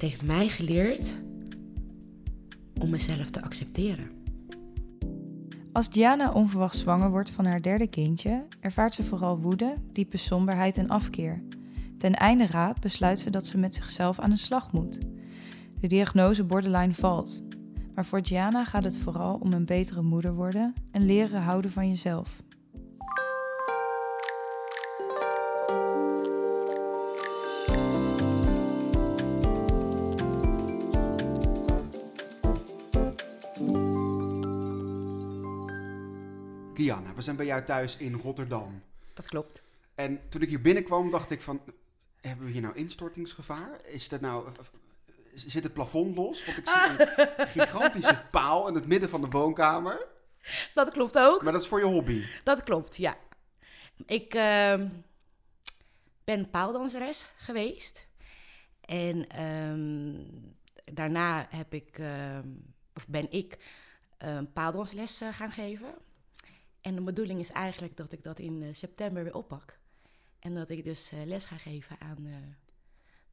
het heeft mij geleerd om mezelf te accepteren. Als Diana onverwacht zwanger wordt van haar derde kindje, ervaart ze vooral woede, diepe somberheid en afkeer. Ten einde raad besluit ze dat ze met zichzelf aan de slag moet. De diagnose borderline valt. Maar voor Diana gaat het vooral om een betere moeder worden en leren houden van jezelf. We zijn bij jou thuis in Rotterdam. Dat klopt. En toen ik hier binnenkwam, dacht ik van... Hebben we hier nou instortingsgevaar? Is er nou... Zit het plafond los? Want ik zie een gigantische paal in het midden van de woonkamer. Dat klopt ook. Maar dat is voor je hobby. Dat klopt, ja. Ik ehm, ben paaldanseres geweest. En ehm, daarna heb ik, ehm, of ben ik um, paaldansles eh, gaan geven. En de bedoeling is eigenlijk dat ik dat in eh, september weer oppak. En dat ik dus eh, les ga geven aan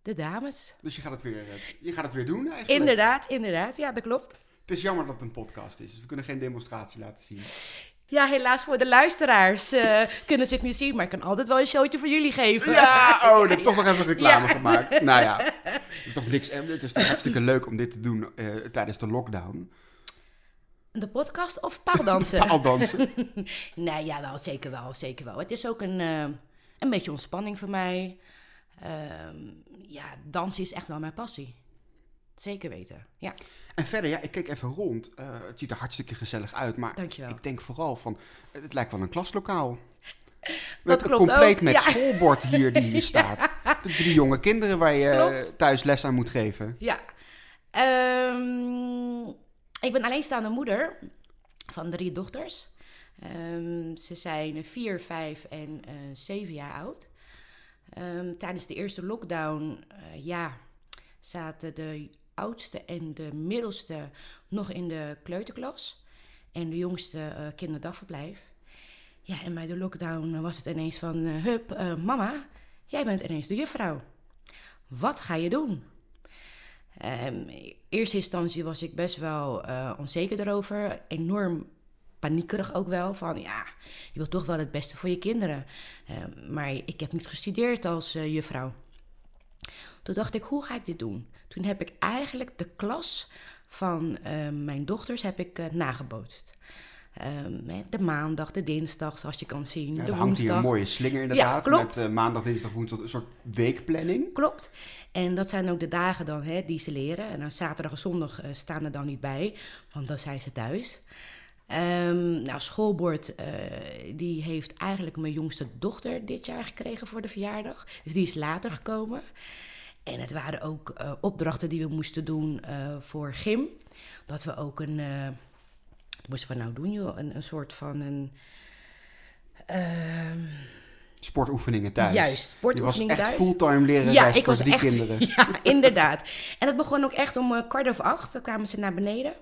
de dames. Dus je gaat het weer, je gaat het weer doen eigenlijk? Inderdaad, inderdaad. Ja, dat klopt. Het is jammer dat het een podcast is, dus we kunnen geen demonstratie laten zien. Ja, helaas voor de luisteraars uh, kunnen ze het niet zien, maar ik kan altijd wel een showtje voor jullie geven. Ja, oh, ik heb toch nog even reclame gemaakt. Nou ja, het is toch niks. Het is toch hartstikke leuk om dit te doen uh, tijdens de lockdown. De podcast of paaldansen? paaldansen. nee, ja, wel, zeker wel, zeker wel. Het is ook een, uh, een beetje ontspanning voor mij. ja, dansen is echt wel mijn passie. Zeker weten, ja. En verder, ja, ik keek even rond. Uh, het ziet er hartstikke gezellig uit. Maar Dankjewel. ik denk vooral van, het lijkt wel een klaslokaal. Dat klopt compleet ook. met ja. schoolbord hier die hier staat. De drie jonge kinderen waar je Klopt. thuis les aan moet geven. Ja. Um, ik ben alleenstaande moeder van drie dochters. Um, ze zijn vier, vijf en uh, zeven jaar oud. Um, tijdens de eerste lockdown, uh, ja, zaten de oudste en de middelste nog in de kleuterklas. En de jongste uh, kinderdagverblijf. Ja, en bij de lockdown was het ineens van... Hup, mama, jij bent ineens de juffrouw. Wat ga je doen? Um, in eerste instantie was ik best wel onzeker erover. Enorm paniekerig ook wel. Van ja, je wilt toch wel het beste voor je kinderen. Uh, maar ik heb niet gestudeerd als uh, juffrouw. Toen dacht ik, hoe ga ik dit doen? Toen heb ik eigenlijk de klas van uh, mijn dochters heb ik, nagebootst. De maandag, de dinsdag, zoals je kan zien. Ja, de hangt woensdag. hier een mooie slinger inderdaad. Ja. Met maandag, dinsdag, woensdag een soort weekplanning. Klopt. En dat zijn ook de dagen dan hè, die ze leren. En dan zaterdag en zondag staan er dan niet bij, want dan zijn ze thuis. Um, nou, schoolbord, uh, die heeft eigenlijk mijn jongste dochter dit jaar gekregen voor de verjaardag. Dus die is later gekomen. En het waren ook opdrachten die we moesten doen voor gym. Dat we ook een, wat moesten we nou doen joh, een, een soort van een... ehm, Sportoefeningen thuis. Juist, sportoefeningen thuis. Je was echt fulltime lerares ja, ik voor was drie echt, kinderen. Ja, inderdaad. En het begon ook echt om uh, kwart over acht. Dan kwamen ze naar beneden.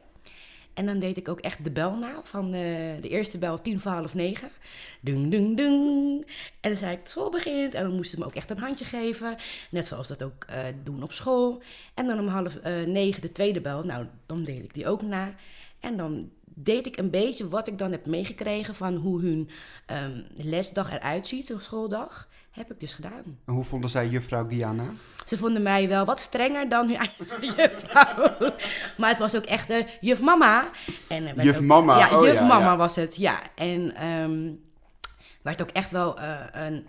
En dan deed ik ook echt de bel na. Van uh, de eerste bel tien voor half negen. Dung, dung, dung. En dan zei ik, school begint. En dan moesten ze me ook echt een handje geven. Net zoals dat ook uh, doen op school. En dan om half uh, negen de tweede bel. Nou, dan deed ik die ook na. En dan deed ik een beetje wat ik dan heb meegekregen van hoe hun um, lesdag eruit ziet, een schooldag. Heb ik dus gedaan. En hoe vonden zij juffrouw Gianna? Ze vonden mij wel wat strenger dan hun eigen juffrouw. maar het was ook echt uh, juf mama. En, juf ook, mama? Ja, oh, juf ja, mama ja. was het, ja. En um, werd ook echt wel uh, een,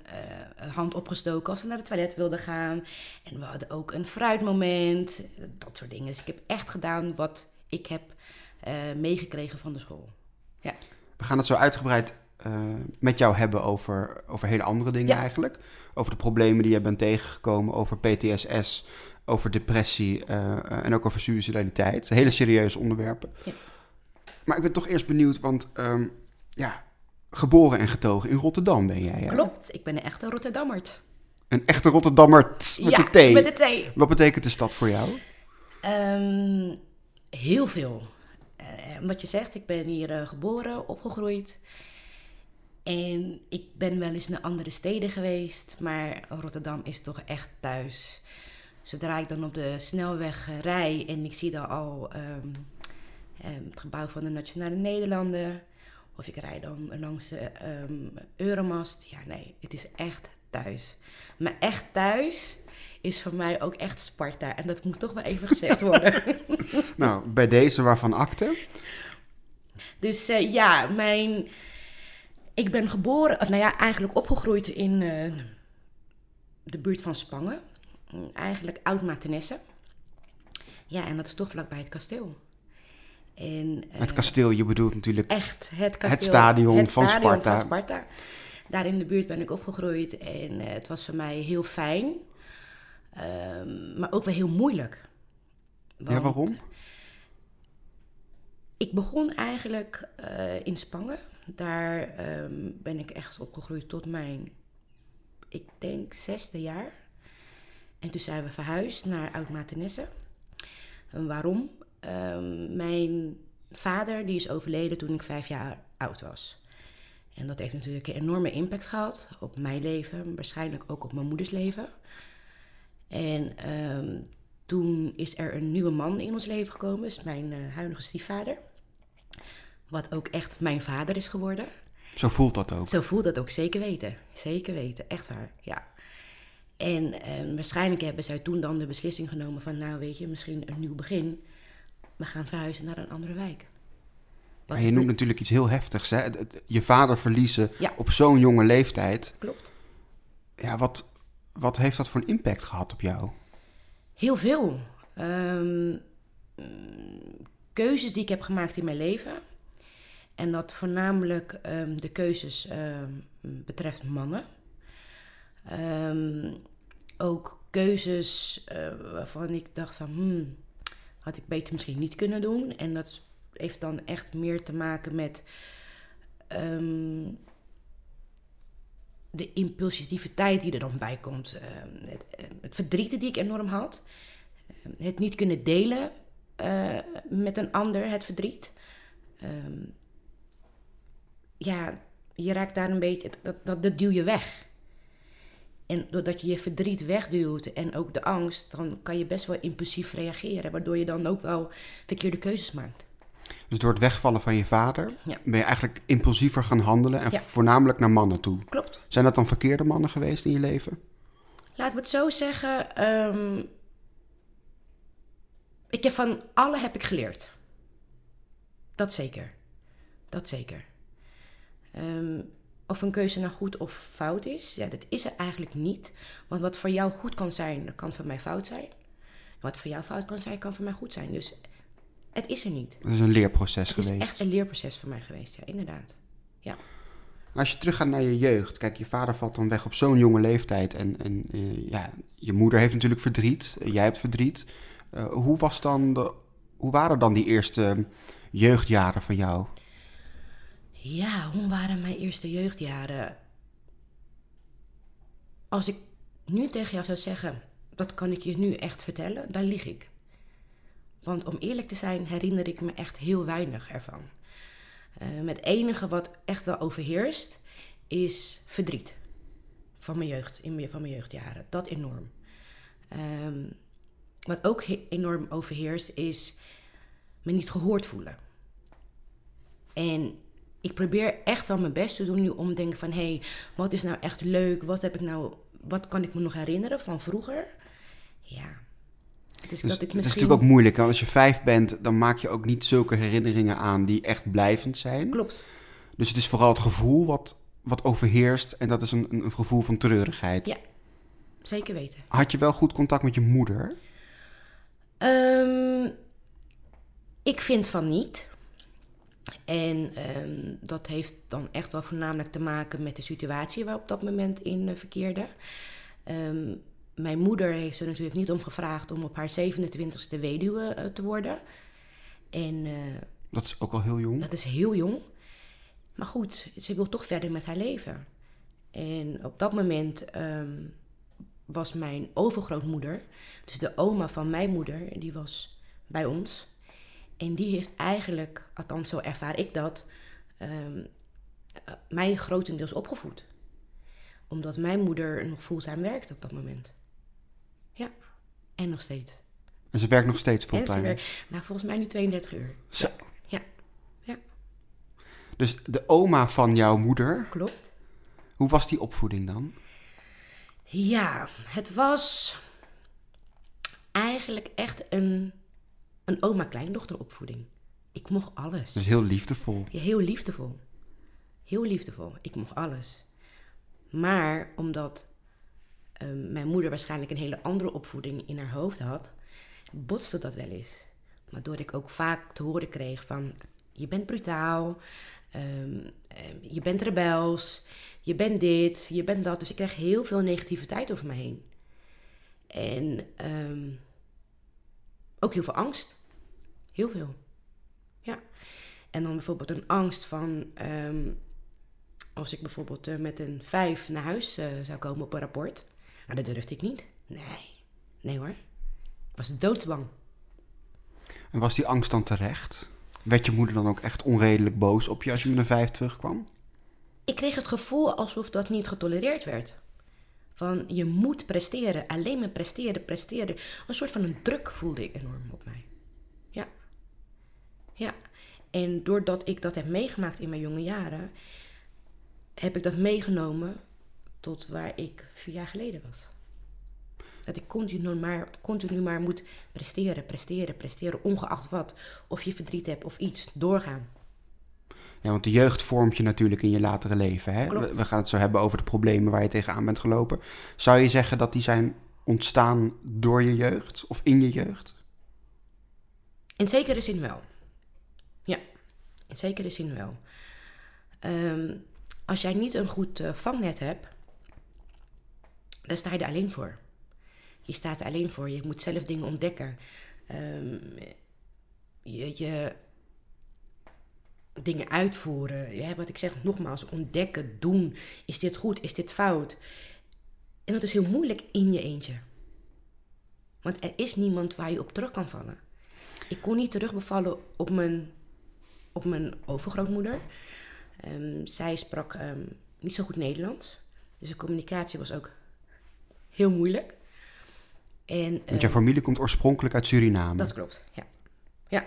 een, hand opgestoken als ze naar het toilet wilden gaan. En we hadden ook een fruitmoment, dat soort dingen. Dus ik heb echt gedaan wat ik heb uh, meegekregen van de school. Ja. We gaan het zo uitgebreid uh, met jou hebben over, over hele andere dingen Ja. eigenlijk. Over de problemen die je bent tegengekomen, over PTSS, over depressie uh, en ook over suicidaliteit. Hele serieuze onderwerpen. Ja. Maar ik ben toch eerst benieuwd, want um, ja, geboren en getogen in Rotterdam ben jij. Hè? Klopt, ik ben een echte Rotterdammert. Een echte Rotterdammer met ja, de thee. met de thee. Wat betekent de stad voor jou? Um, heel veel. Wat je zegt, ik ben hier uh, geboren, opgegroeid. En ik ben wel eens naar andere steden geweest, maar Rotterdam is toch echt thuis. zodra ik dan op de snelweg rij en ik zie dan al ehm, ehm, het gebouw van de Nationale Nederlanden, of ik rijd dan langs de ehm, Euromast, ja nee, het is echt thuis. Maar echt thuis is voor mij ook echt Sparta. En dat moet toch wel even gezegd worden. nou, bij deze waarvan akte? Dus uh, ja, mijn... Ik ben geboren, of nou ja, eigenlijk opgegroeid in uh, de buurt van Spangen. Eigenlijk Oud-Matenesse. Ja, en dat is toch vlakbij het kasteel. En, uh, het kasteel, je bedoelt natuurlijk... Echt, het kasteel. Het stadion, het van, stadion Sparta. van Sparta. Daar in de buurt ben ik opgegroeid en het was voor mij heel fijn. Um, maar ook wel heel moeilijk. ja, waarom? Ik begon eigenlijk uh, in Spangen. Daar um, ben ik echt opgegroeid tot mijn, ik denk, zesde jaar. En toen zijn we verhuisd naar Oud-Matenesse. waarom? Um, mijn vader die is overleden toen ik vijf jaar oud was. En dat heeft natuurlijk een enorme impact gehad op mijn leven, waarschijnlijk ook op mijn moeders leven. En um, toen is er een nieuwe man in ons leven gekomen, is mijn uh, huidige stiefvader. Wat ook echt mijn vader is geworden. Zo voelt dat ook. Zo voelt dat ook, zeker weten. Zeker weten, echt waar, ja. En um, waarschijnlijk hebben zij toen dan de beslissing genomen van... nou weet je, misschien een nieuw begin. We gaan verhuizen naar een andere wijk. Maar je noemt natuurlijk iets heel heftigs, hè? Je vader verliezen ja. op zo'n jonge leeftijd. Klopt. Ja, wat, wat heeft dat voor een impact gehad op jou? Heel veel. Um, keuzes die ik heb gemaakt in mijn leven. En dat voornamelijk um, de keuzes um, betreft mannen. ook keuzes uh, waarvan ik dacht van... Hmm, had ik beter misschien niet kunnen doen. En dat heeft dan echt meer te maken met... de impulsiviteit die er dan bij komt. Uh, het, het, verdriet die ik enorm had. Uh, het niet kunnen delen met een ander, het verdriet. Um, ja, je raakt daar een beetje, dat, dat, dat duw je weg. En doordat je je verdriet wegduwt en ook de angst, dan kan je best wel impulsief reageren, waardoor je dan ook wel verkeerde keuzes maakt. Dus door het wegvallen van je vader ja. ben je eigenlijk impulsiever gaan handelen en ja. voornamelijk naar mannen toe. Klopt. Zijn dat dan verkeerde mannen geweest in je leven? Laten we het zo zeggen. Um, ik heb van alle heb ik geleerd. Dat zeker. Dat zeker. Um, of een keuze nou goed of fout is, ja, dat is er eigenlijk niet. Want wat voor jou goed kan zijn, dat kan voor mij fout zijn. En wat voor jou fout kan zijn, kan voor mij goed zijn. Dus het is er niet. Het is een leerproces geweest. Het is echt een leerproces voor mij geweest, ja, inderdaad. Ja. Als je teruggaat naar je jeugd, kijk, je vader valt dan weg op zo'n jonge leeftijd. En, en uh, ja, je moeder heeft natuurlijk verdriet, jij hebt verdriet. Uh, hoe, was dan de, hoe waren dan die eerste jeugdjaren van jou? Ja, hoe waren mijn eerste jeugdjaren? Als ik nu tegen jou zou zeggen, dat kan ik je nu echt vertellen, dan lieg ik. Want om eerlijk te zijn, herinner ik me echt heel weinig ervan. Het enige wat echt wel overheerst, is verdriet. Van mijn jeugd, in, van mijn jeugdjaren. Dat enorm. Um, wat ook enorm overheerst, is me niet gehoord voelen. En ik probeer echt wel mijn best te doen nu om te denken van... hé, hey, wat is nou echt leuk? Wat, heb ik nou, wat kan ik me nog herinneren van vroeger? Ja, dus, dus dat ik misschien... Het is natuurlijk ook moeilijk. Want als je vijf bent, dan maak je ook niet zulke herinneringen aan die echt blijvend zijn. Klopt. Dus het is vooral het gevoel wat, wat overheerst. En dat is een, een gevoel van treurigheid. Ja, zeker weten. Had je wel goed contact met je moeder? Um, ik vind van niet. En um, dat heeft dan echt wel voornamelijk te maken met de situatie waar op dat moment in uh, verkeerde. Um, mijn moeder heeft er natuurlijk niet om gevraagd om op haar 27e weduwe uh, te worden. En, uh, dat is ook al heel jong. Dat is heel jong. Maar goed, ze wil toch verder met haar leven. En op dat moment um, was mijn overgrootmoeder, dus de oma van mijn moeder, die was bij ons. En die heeft eigenlijk, althans zo ervaar ik dat, um, mij grotendeels opgevoed. Omdat mijn moeder nog fulltime werkte op dat moment. Ja. En nog steeds. En ze werkt nog steeds En ze fulltime. weer, nou, volgens mij nu 32 uur. Zo. Ja. Ja. Dus de oma van jouw moeder, Klopt. hoe was die opvoeding dan? Ja, het was eigenlijk echt een, een oma-kleindochter opvoeding. Ik mocht alles. Dus heel liefdevol. Ja, heel liefdevol. Heel liefdevol. Ik mocht alles. Maar omdat ehm, mijn moeder waarschijnlijk een hele andere opvoeding in haar hoofd had, botste dat wel eens. Waardoor ik ook vaak te horen kreeg van, je bent brutaal, ehm, ehm, je bent rebels, je bent dit, je bent dat. Dus ik kreeg heel veel negativiteit over me heen. En ook heel veel angst. Heel veel. Ja. En dan bijvoorbeeld een angst van... als ik bijvoorbeeld eh, met een vijf naar huis eh, zou komen op een rapport. Dat durfde ik niet. Nee. Nee hoor. Ik was doodsbang. En was die angst dan terecht? Werd je moeder dan ook echt onredelijk boos op je als je met een vijf terugkwam? Ik kreeg het gevoel alsof dat niet getolereerd werd. Van je moet presteren, alleen maar presteren, presteren. Een soort van een druk voelde ik enorm op mij. Ja. Ja. En doordat ik dat heb meegemaakt in mijn jonge jaren, heb ik dat meegenomen tot waar ik vier jaar geleden was. Dat ik continu maar, continu maar moet presteren, presteren, presteren, ongeacht wat. Of je verdriet hebt of iets, doorgaan. Ja, want de jeugd vormt je natuurlijk in je latere leven. Hè? Klopt. We, we gaan het zo hebben over de problemen waar je tegenaan bent gelopen. Zou je zeggen dat die zijn ontstaan door je jeugd of in je jeugd? In zekere zin wel. Ja, in zekere zin wel. Ehm, als jij niet een goed eh, vangnet hebt, dan sta je er alleen voor. Je staat er alleen voor. Je moet zelf dingen ontdekken. Ehm, je, je dingen uitvoeren. Ja, wat ik zeg nogmaals, ontdekken, doen. Is dit goed? Is dit fout? En dat is heel moeilijk in je eentje. Want er is niemand waar je op terug kan vallen. Ik kon niet terugbevallen op mijn, op mijn overgrootmoeder. Ehm, zij sprak ehm, niet zo goed Nederlands. Dus de communicatie was ook heel moeilijk. En, Want ehm, jouw familie komt oorspronkelijk uit Suriname. dat klopt, ja. Ja.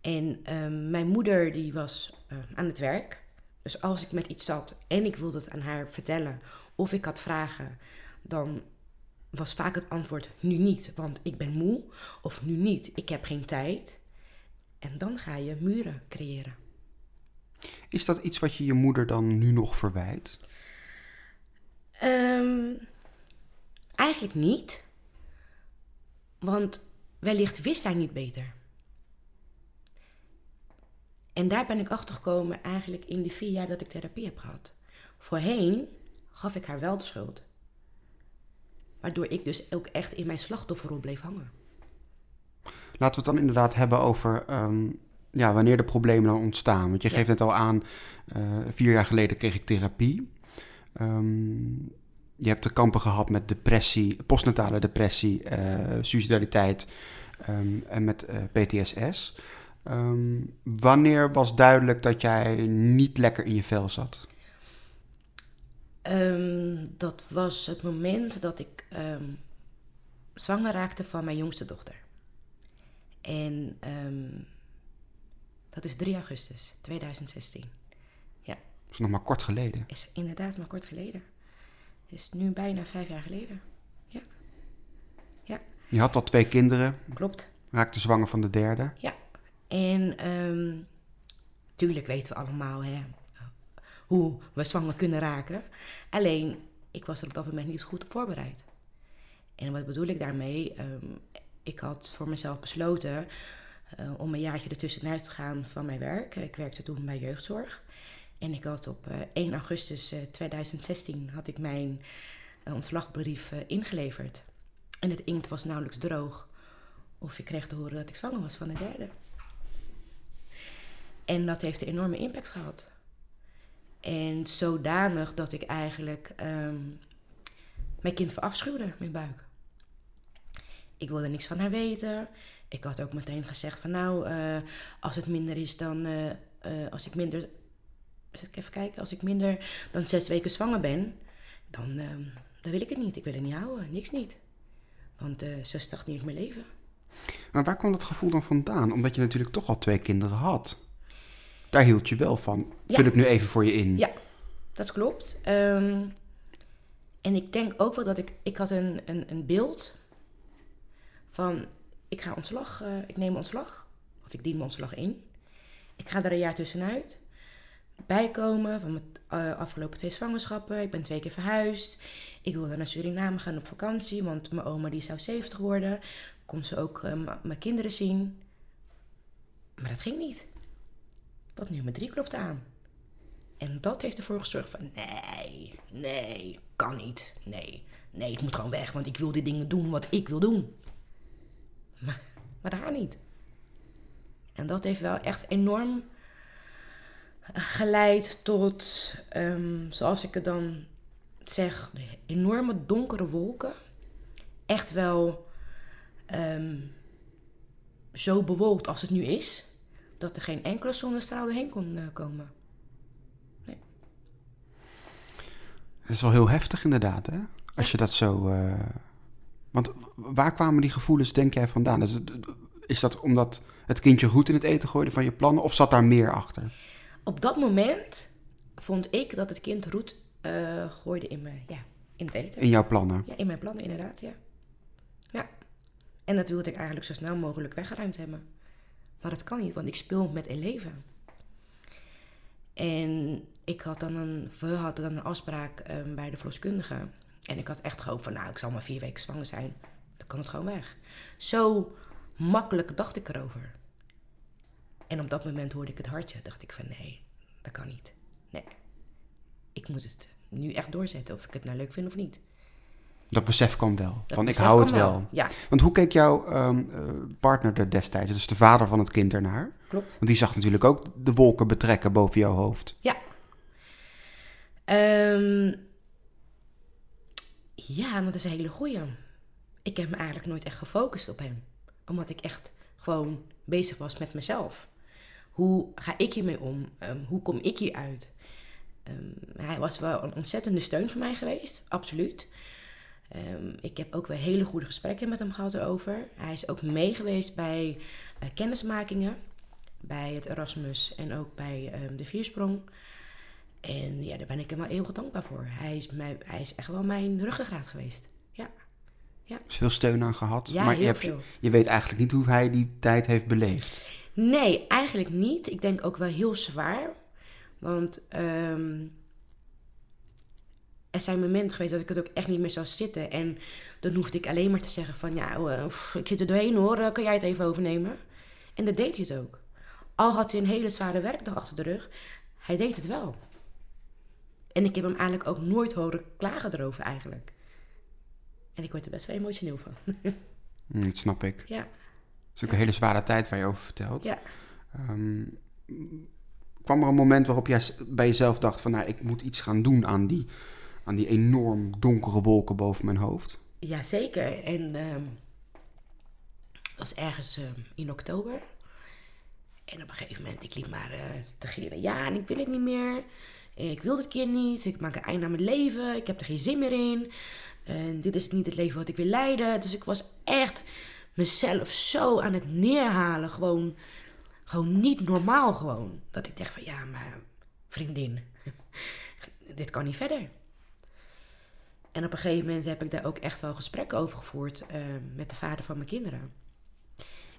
En ehm, mijn moeder die was eh, aan het werk. Dus als ik met iets zat en ik wilde het aan haar vertellen of ik had vragen, dan was vaak het antwoord nu niet, want ik ben moe. Of nu niet, ik heb geen tijd. En dan ga je muren creëren. Is dat iets wat je je moeder dan nu nog verwijt? Ehm, eigenlijk niet. Want wellicht wist zij niet beter. En daar ben ik achter gekomen eigenlijk in die vier jaar dat ik therapie heb gehad. Voorheen gaf ik haar wel de schuld. Waardoor ik dus ook echt in mijn slachtofferrol bleef hangen. Laten we het dan inderdaad hebben over ehm, ja, wanneer de problemen dan ontstaan. Want je Ja. geeft net al aan, eh, vier jaar geleden kreeg ik therapie. Ehm, je hebt te kampen gehad met depressie, postnatale depressie, eh suicidaliteit ehm, en met eh, PTSS. Ehm, wanneer was duidelijk dat jij niet lekker in je vel zat? Ehm, dat was het moment dat ik zwanger raakte van mijn jongste dochter. En dat is 3 augustus 2016. Dat is nog maar kort geleden. Is inderdaad maar kort geleden. Is nu bijna vijf jaar geleden. Je had al twee kinderen, Klopt. raakte zwanger van de derde. En ehm tuurlijk weten we allemaal hè, hoe we zwanger kunnen raken. Alleen, ik was er op dat moment niet goed op voorbereid. En wat bedoel ik daarmee? Ehm, ik had voor mezelf besloten eh, om een jaartje ertussenuit te gaan van mijn werk. Ik werkte toen bij jeugdzorg. En ik had op eh, 1 augustus eh, 2016 had ik mijn eh, ontslagbrief eh, ingeleverd. En het inkt was nauwelijks droog. Of ik kreeg te horen dat ik zwanger was van de derde. En dat heeft een enorme impact gehad. En zodanig dat ik eigenlijk ehm, mijn kind verafschuwde, mijn buik. Ik wilde niks van haar weten. Ik had ook meteen gezegd van nou, eh, als het minder is dan, eh, eh, als ik minder, ik even kijken, als ik minder dan zes weken zwanger ben, dan, ehm, dan wil ik het niet. Ik wil het niet houden, niks niet. Want uh, zo stagneert mijn leven. Maar waar kwam dat gevoel dan vandaan? Omdat je natuurlijk toch al twee kinderen had. Daar hield je wel van. Ja. Vul ik nu even voor je in. Ja, dat klopt. Ehm, en ik denk ook wel dat ik... Ik had een, een, een beeld van... Ik ga ontslag, eh, ik neem ontslag. Of ik dien mijn ontslag in. Ik ga er een jaar tussenuit. Bijkomen van mijn eh, afgelopen twee zwangerschappen. Ik ben twee keer verhuisd. Ik wilde naar Suriname gaan op vakantie. Want mijn oma die zou 70 worden. Kon ze ook eh, mijn kinderen zien. Maar dat ging niet. Want nummer drie klopte aan. En dat heeft ervoor gezorgd van... Nee, nee, kan niet. Nee, nee, het moet gewoon weg. Want ik wil die dingen doen wat ik wil doen. Maar, maar dat gaat niet. En dat heeft wel echt enorm geleid tot, um, zoals ik het dan zeg, enorme donkere wolken. Echt wel um, zo bewolkt als het nu is, dat er geen enkele zonnestraal doorheen kon uh, komen. Het is wel heel heftig inderdaad, hè? Als je dat zo... Uh... Want waar kwamen die gevoelens, denk jij, vandaan? Is, het, is dat omdat het kindje goed in het eten gooide van je plannen, of zat daar meer achter? Op dat moment vond ik dat het kind roet uh, gooide in, me, ja, in het eten. In jouw plannen? Ja, in mijn plannen inderdaad, ja. Ja. En dat wilde ik eigenlijk zo snel mogelijk weggeruimd hebben. Maar dat kan niet, want ik speel met een leven. En ik had dan een, we hadden dan een afspraak um, bij de verloskundige. En ik had echt gehoopt van, nou, ik zal maar vier weken zwanger zijn. Dan kan het gewoon weg. Zo makkelijk dacht ik erover. En op dat moment hoorde ik het hartje. Dacht ik van, nee, dat kan niet. Nee, ik moet het nu echt doorzetten. Of ik het nou leuk vind of niet. Dat besef kwam wel. Dat van ik hou het wel. wel, ja. Want hoe keek jouw um, uh, partner er destijds, dus de vader van het kind, ernaar? Klopt. Want die zag natuurlijk ook de wolken betrekken boven jouw hoofd. Ja. Um, ja, dat is een hele goeie. Ik heb me eigenlijk nooit echt gefocust op hem. Omdat ik echt gewoon bezig was met mezelf. Hoe ga ik hiermee om? Um, hoe kom ik hieruit? Um, hij was wel een ontzettende steun voor mij geweest, absoluut. Um, ik heb ook weer hele goede gesprekken met hem gehad erover. Hij is ook meegeweest bij uh, kennismakingen, bij het Erasmus en ook bij um, de Viersprong. En ja, daar ben ik hem wel eeuwig dankbaar voor. Hij is, hij is echt wel mijn ruggengraat geweest. Ja. ja. Veel steun aan gehad. Ja, maar heel je, hebt, je weet eigenlijk niet hoe hij die tijd heeft beleefd. Nee, eigenlijk niet. Ik denk ook wel heel zwaar. Want um, er zijn momenten geweest dat ik het ook echt niet meer zou zitten. En dan hoefde ik alleen maar te zeggen van... Ja, pff, ik zit er doorheen hoor, uh, kan jij het even overnemen? En dat deed hij het ook. Al had hij een hele zware werkdag achter de rug, hij deed het wel. En ik heb hem eigenlijk ook nooit horen klagen erover eigenlijk. En ik word er best wel emotioneel van. Mm, dat snap ik. ja, Het is ook een hele zware tijd waar je over vertelt. ja. Um, kwam er een moment waarop jij bij jezelf dacht van... Nou, ik moet iets gaan doen aan die, aan die enorm donkere wolken boven mijn hoofd? Ja, zeker. En um, dat was ergens uh, in oktober. En op een gegeven moment, ik liep maar uh, te gieren. Ja, en ik wil het niet meer. Ik wil dit keer niet. Ik maak een einde aan mijn leven. Ik heb er geen zin meer in. En dit is niet het leven wat ik wil leiden. Dus ik was echt mezelf zo aan het neerhalen. Gewoon, gewoon niet normaal gewoon. Dat ik dacht van, ja, maar vriendin, dit kan niet verder. En op een gegeven moment heb ik daar ook echt wel gesprekken over gevoerd uh, met de vader van mijn kinderen.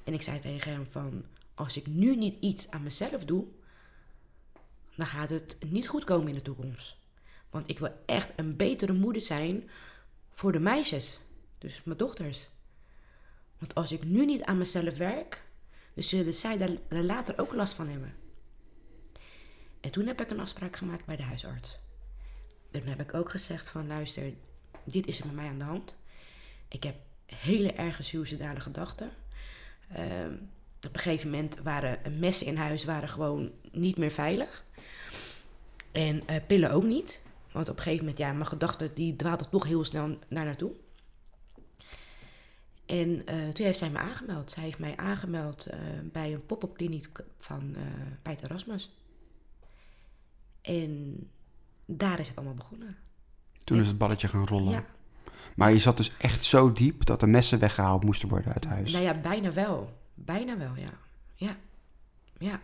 En ik zei tegen hem van, als ik nu niet iets aan mezelf doe, dan gaat het niet goed komen in de toekomst. Want ik wil echt een betere moeder zijn voor de meisjes, dus mijn dochters. Want als ik nu niet aan mezelf werk, dan zullen zij daar, later ook last van hebben. En toen heb ik een afspraak gemaakt bij de huisarts. Toen heb ik ook gezegd van luister, dit is er met mij aan de hand. Ik heb hele erge suïcidale gedachten. Uh, op een gegeven moment waren messen in huis waren gewoon niet meer veilig. En uh, pillen ook niet. Want op een gegeven moment, ja, mijn gedachten die dwaalden toch heel snel naar naartoe. En uh, toen heeft zij me aangemeld. Zij heeft mij aangemeld uh, bij een pop-up kliniek van uh, bij het Erasmus. En daar is het allemaal begonnen. Toen en, is het balletje gaan rollen. Ja. Maar je zat dus echt zo diep dat de messen weggehaald moesten worden uit huis. Nou ja, bijna wel. Bijna wel, ja. Ja. Ja.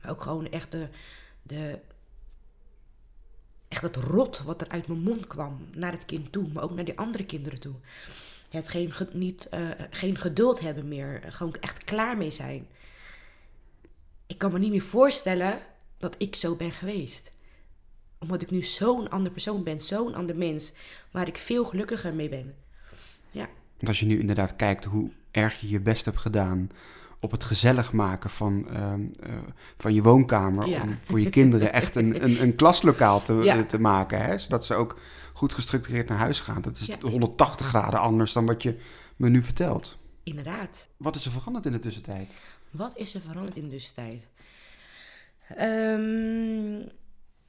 Maar ook gewoon echt de, de... Echt het rot wat er uit mijn mond kwam naar het kind toe. Maar ook naar die andere kinderen toe. Het geen, ge- niet, eh, geen geduld hebben meer. Gewoon echt klaar mee zijn. Ik kan me niet meer voorstellen dat ik zo ben geweest. Omdat ik nu zo'n ander persoon ben. Zo'n ander mens. Waar ik veel gelukkiger mee ben. Ja. Want als je nu inderdaad kijkt hoe erg je je best hebt gedaan op het gezellig maken van, ehm, eh, van je woonkamer. Ja. Om voor je kinderen echt een, een, een klaslokaal te, Ja. te maken. Hè? Zodat ze ook goed gestructureerd naar huis gaan. Dat is Ja. 180 graden anders dan wat je me nu vertelt. Inderdaad. Wat is er veranderd in de tussentijd? Wat is er veranderd in de tussentijd? Ehm,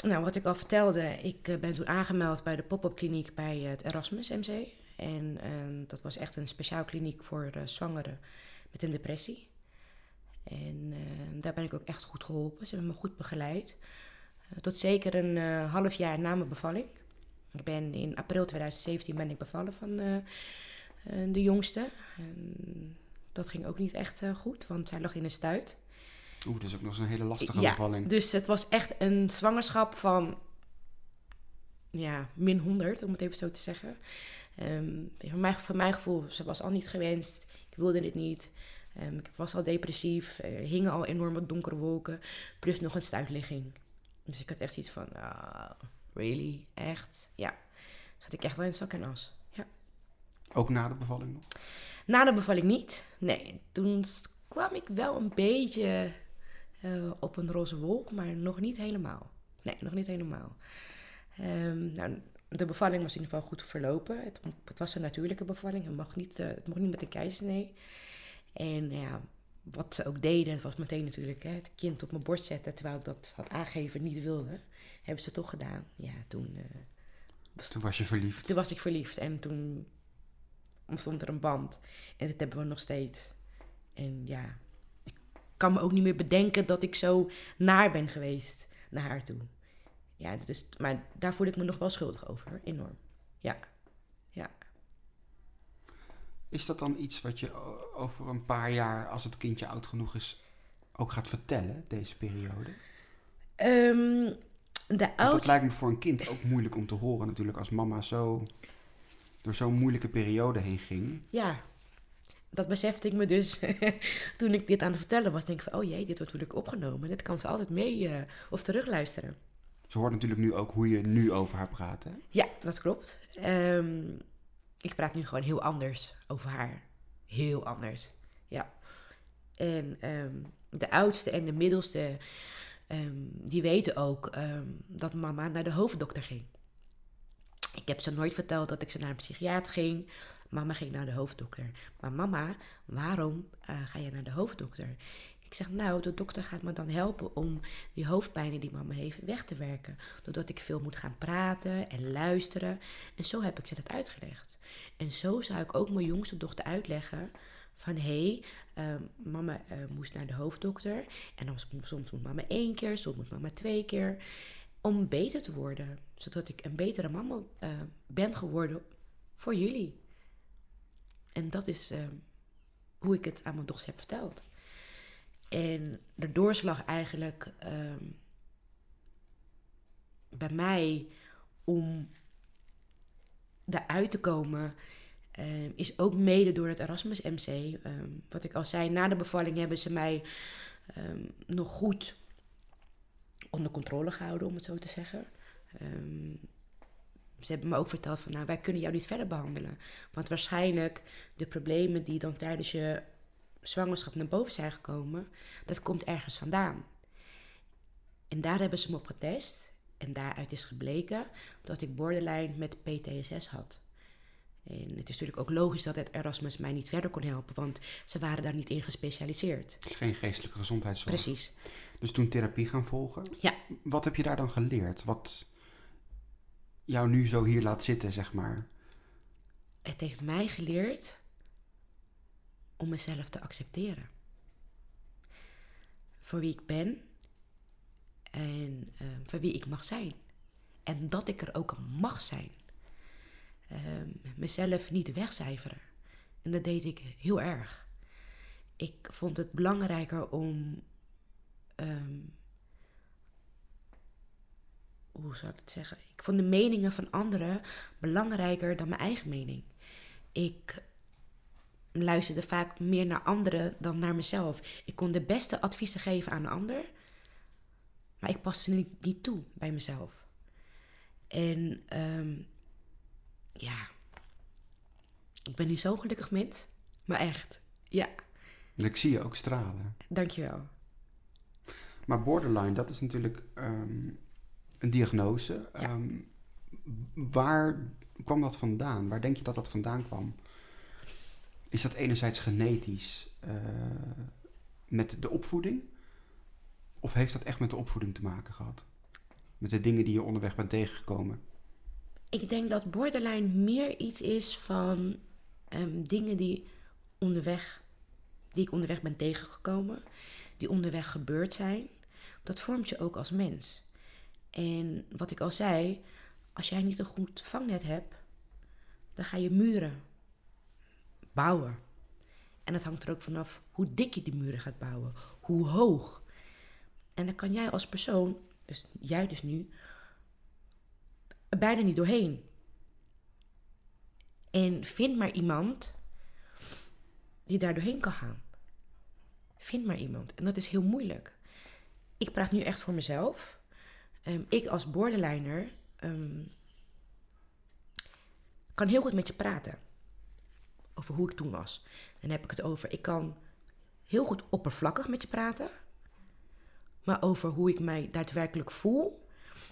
nou, wat ik al vertelde, ik eh, ben toen aangemeld bij de pop-up kliniek bij het Erasmus MC. En ehm, dat was echt een speciaal kliniek voor eh, zwangeren met een depressie. En eh, daar ben ik ook echt goed geholpen. Ze hebben me goed begeleid. Eh, tot zeker een half jaar na mijn bevalling. Ik ben in april 2017 ben ik bevallen van eh, eh, de jongste. En dat ging ook niet echt eh, goed, want zij lag in een stuit. Oeh, dat is ook nog eens een hele lastige Ja, bevalling. Dus het was echt een zwangerschap van ja, min 100, om het even zo te zeggen. Ehm, voor, mij, voor mijn gevoel, ze was al niet gewenst. Ik wilde dit niet. Ehm, ik was al depressief. Er hingen al enorme donkere wolken. Plus nog een stuitligging. Dus ik had echt iets van, ah, really? Echt? Ja. Zat ik echt wel in zak en as. Ja. Ook na de bevalling nog? Na de bevalling niet. Nee, toen kwam ik wel een beetje eh, op een roze wolk, maar nog niet helemaal. Nee, nog niet helemaal. Ehm, nou, de bevalling was in ieder geval goed verlopen. Het, het was een natuurlijke bevalling. Het mocht niet, eh, het mocht niet met een keizersnee. En ja, wat ze ook deden, het was meteen natuurlijk hè, het kind op mijn borst zetten, terwijl ik dat had aangegeven niet wilde. Hebben ze toch gedaan. Ja, toen, eh, Toen was je verliefd. toen was ik verliefd en toen ontstond er een band. En dat hebben we nog steeds. En ja, ik kan me ook niet meer bedenken dat ik zo naar ben geweest naar haar toe. Ja, dus, maar daar voel ik me nog wel schuldig over, enorm. Ja, ja. Is dat dan iets wat je over een paar jaar, als het kindje oud genoeg is, ook gaat vertellen, deze periode? Ehm, de dat lijkt me voor een kind ook moeilijk om te horen natuurlijk, als mama zo door zo'n moeilijke periode heen ging. Ja, dat besefte ik me dus toen ik dit aan het vertellen was. Denk ik van, oh jee, dit wordt natuurlijk opgenomen. Dit kan ze altijd mee eh, of terugluisteren. Ze hoort natuurlijk nu ook hoe je nu over haar praat. Hè? Ja, dat klopt. Ehm, ik praat nu gewoon heel anders over haar. Heel anders. Ja. En ehm, de oudste en de middelste, ehm, die weten ook ehm, dat mama naar de hoofddokter ging. Ik heb ze nooit verteld dat ik ze naar een psychiater ging. Mama ging naar de hoofddokter. Maar mama, waarom eh, ga je naar de hoofddokter? Ik zeg, nou, de dokter gaat me dan helpen om die hoofdpijnen die mama heeft weg te werken. Doordat ik veel moet gaan praten en luisteren. En zo heb ik ze dat uitgelegd. En zo zou ik ook mijn jongste dochter uitleggen van... hé, hey, ehm, mama eh, moest naar de hoofddokter. En dan soms, moet mama één keer, soms moet mama twee keer. Om beter te worden. Zodat ik een betere mama eh, ben geworden voor jullie. En dat is ehm, hoe ik het aan mijn dochter heb verteld. En de doorslag eigenlijk ehm, bij mij om daaruit te komen, ehm, is ook mede door het Erasmus MC. Ehm, wat ik al zei, na de bevalling hebben ze mij ehm, nog goed onder controle gehouden, om het zo te zeggen. Ze hebben me ook verteld van, nou, wij kunnen jou niet verder behandelen. Want waarschijnlijk de problemen die dan tijdens je zwangerschap naar boven zijn gekomen, dat komt ergens vandaan. En daar hebben ze me op getest. En daaruit is gebleken dat ik borderline met PTSS had. En het is natuurlijk ook logisch dat het Erasmus mij niet verder kon helpen, want ze waren daar niet in gespecialiseerd. Het is geen geestelijke gezondheidszorg. Precies. Dus toen therapie gaan volgen. Ja. Wat heb je daar dan geleerd? Wat jou nu zo hier laat zitten, zeg maar? Het heeft mij geleerd om mezelf te accepteren. Voor wie ik ben en eh, voor wie ik mag zijn. En dat ik er ook mag zijn. Ehm, mezelf niet wegcijferen. En dat deed ik heel erg. Ik vond het belangrijker om. ehm, hoe zou ik het zeggen? Ik vond de meningen van anderen belangrijker dan mijn eigen mening. Ik luisterde vaak meer naar anderen dan naar mezelf. Ik kon de beste adviezen geven aan een ander, maar ik paste niet, niet toe bij mezelf. En ehm, ja, ik ben nu zo'n gelukkig mens. Maar echt, ja, Ik zie je ook stralen. dankjewel. Maar borderline, dat is natuurlijk ehm, een diagnose. Ja. Ehm, waar kwam dat vandaan? Waar denk je dat dat vandaan kwam? Is dat enerzijds genetisch eh, met de opvoeding? Of heeft dat echt met de opvoeding te maken gehad? Met de dingen die je onderweg bent tegengekomen? Ik denk dat borderline meer iets is van ehm, dingen die onderweg, die ik onderweg ben tegengekomen, die onderweg gebeurd zijn. Dat vormt je ook als mens. En wat ik al zei, als jij niet een goed vangnet hebt, dan ga je muren bouwen. En het hangt er ook vanaf hoe dik je die muren gaat bouwen, hoe hoog. En dan kan jij als persoon, dus jij dus nu, bijna niet doorheen. En vind maar iemand die daar doorheen kan gaan. Vind maar iemand. En dat is heel moeilijk. Ik praat nu echt voor mezelf. Ehm, ik als borderliner ehm, kan heel goed met je praten. Over hoe ik toen was. Dan heb ik het over, ik kan heel goed oppervlakkig met je praten. Maar over hoe ik mij daadwerkelijk voel,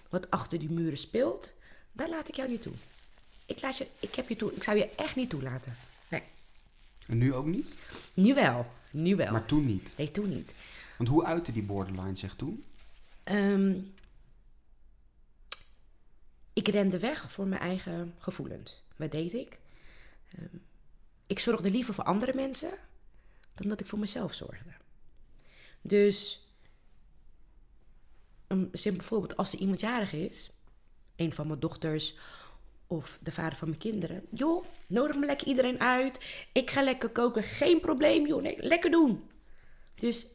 wat achter die muren speelt, daar laat ik jou niet toe. Ik, laat je, ik, heb je toe, ik zou je echt niet toelaten. Nee. En nu ook niet? Nu wel. Nu wel. Maar toen niet. Nee, toen niet. Want hoe uitte die borderline zich toen? Ehm, ik rende weg voor mijn eigen gevoelens. Wat deed ik? Ehm, ik zorgde liever voor andere mensen dan dat ik voor mezelf zorgde. Dus, een simpel voorbeeld, als er iemand jarig is, een van mijn dochters of de vader van mijn kinderen, joh, nodig me lekker iedereen uit. Ik ga lekker koken, geen probleem, joh, nee, lekker doen. Dus